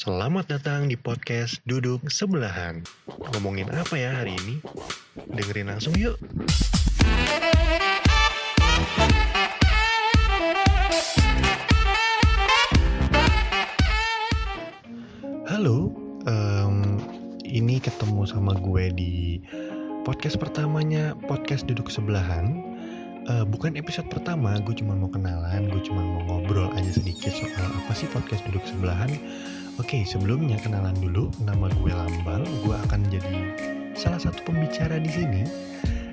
Selamat datang di podcast Duduk Sebelahan. Ngomongin apa ya hari ini? Dengerin langsung yuk. Halo, em, ini ketemu sama gue di podcast pertamanya podcast Duduk Sebelahan. Eh, bukan episode pertama, gue cuma mau kenalan, gue cuma mau ngobrol aja sedikit soal apa sih podcast Duduk Sebelahan. Oke, sebelumnya kenalan dulu, nama gue Lambang. Gue akan jadi salah satu pembicara di sini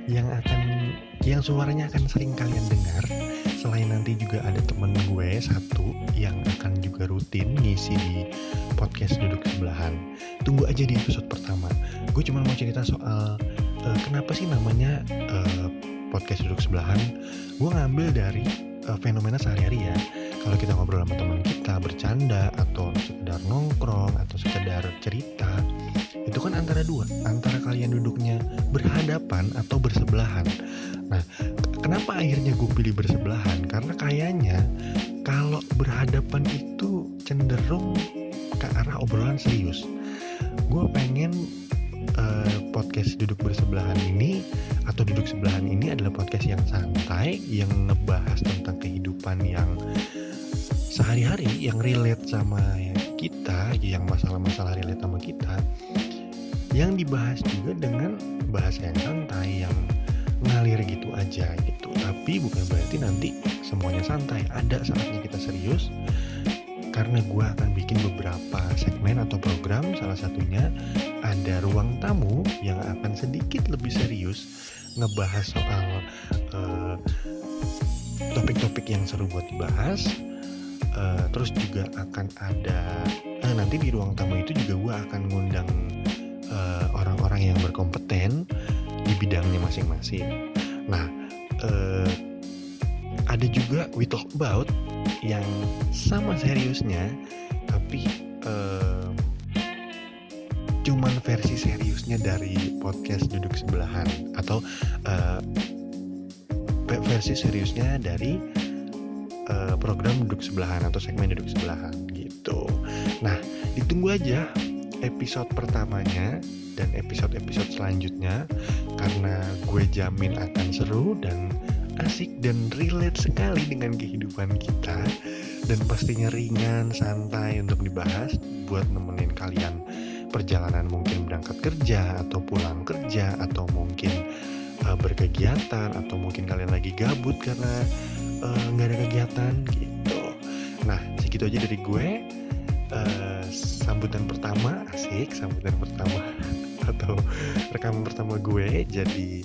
yang akan yang suaranya akan sering kalian dengar. Selain nanti juga ada temen gue satu yang akan juga rutin ngisi di podcast duduk sebelahan. Tunggu aja di episode pertama. Gue cuma mau cerita soal uh, kenapa sih namanya uh, podcast duduk sebelahan. Gue ngambil dari uh, fenomena sehari-hari ya. Kalau kita ngobrol sama teman kita bercanda atau sekedar nongkrong atau sekedar cerita itu kan antara dua. Antara kalian duduknya berhadapan atau bersebelahan. Nah kenapa akhirnya gue pilih bersebelahan? Karena kayaknya kalau berhadapan itu cenderung ke arah obrolan serius. Gue pengen uh, podcast duduk bersebelahan ini atau duduk sebelahan ini adalah podcast yang santai yang ngebahas tentang kehidupan yang sehari-hari yang relate sama kita yang masalah-masalah relate sama kita yang dibahas juga dengan bahasa yang santai yang ngalir gitu aja gitu. Tapi bukan berarti nanti semuanya santai. Ada saatnya kita serius karena gue akan bikin beberapa segmen atau program salah satunya ada ruang tamu yang akan sedikit lebih serius ngebahas soal topik-topik uh, yang seru buat dibahas uh, terus juga akan ada uh, nanti di ruang tamu itu juga gue akan ngundang orang eh, orang-orang yang berkompeten di bidangnya masing-masing. Nah, uh, ada juga we talk about yang sama seriusnya, tapi uh, cuman versi seriusnya dari podcast duduk sebelahan atau uh, versi seriusnya dari uh, program duduk sebelahan atau segmen duduk sebelahan gitu. Nah, ditunggu aja episode pertamanya dan episode-episode selanjutnya karena gue jamin akan seru dan asik dan relate sekali dengan kehidupan kita. Dan pastinya ringan, santai untuk dibahas buat nemenin kalian perjalanan mungkin berangkat kerja atau pulang kerja atau mungkin uh, berkegiatan atau mungkin kalian lagi gabut karena Eh, nggak uh, ada kegiatan gitu. Nah segitu aja dari gue. Uh, sambutan pertama asik sambutan pertama atau rekaman pertama gue. Jadi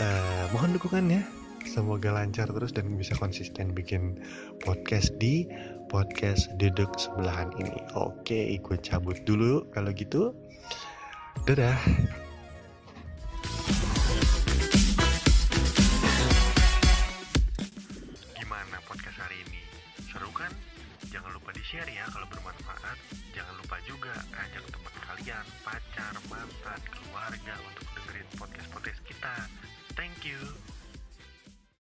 uh, mohon dukungannya semoga lancar terus dan bisa konsisten bikin podcast di podcast duduk sebelahan ini oke gue cabut dulu kalau gitu dadah share ya kalau bermanfaat. Jangan lupa juga ajak teman kalian, pacar, mantan, keluarga untuk dengerin podcast-podcast kita. Thank you.